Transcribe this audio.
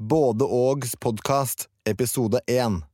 Både Ågs podkast, episode én.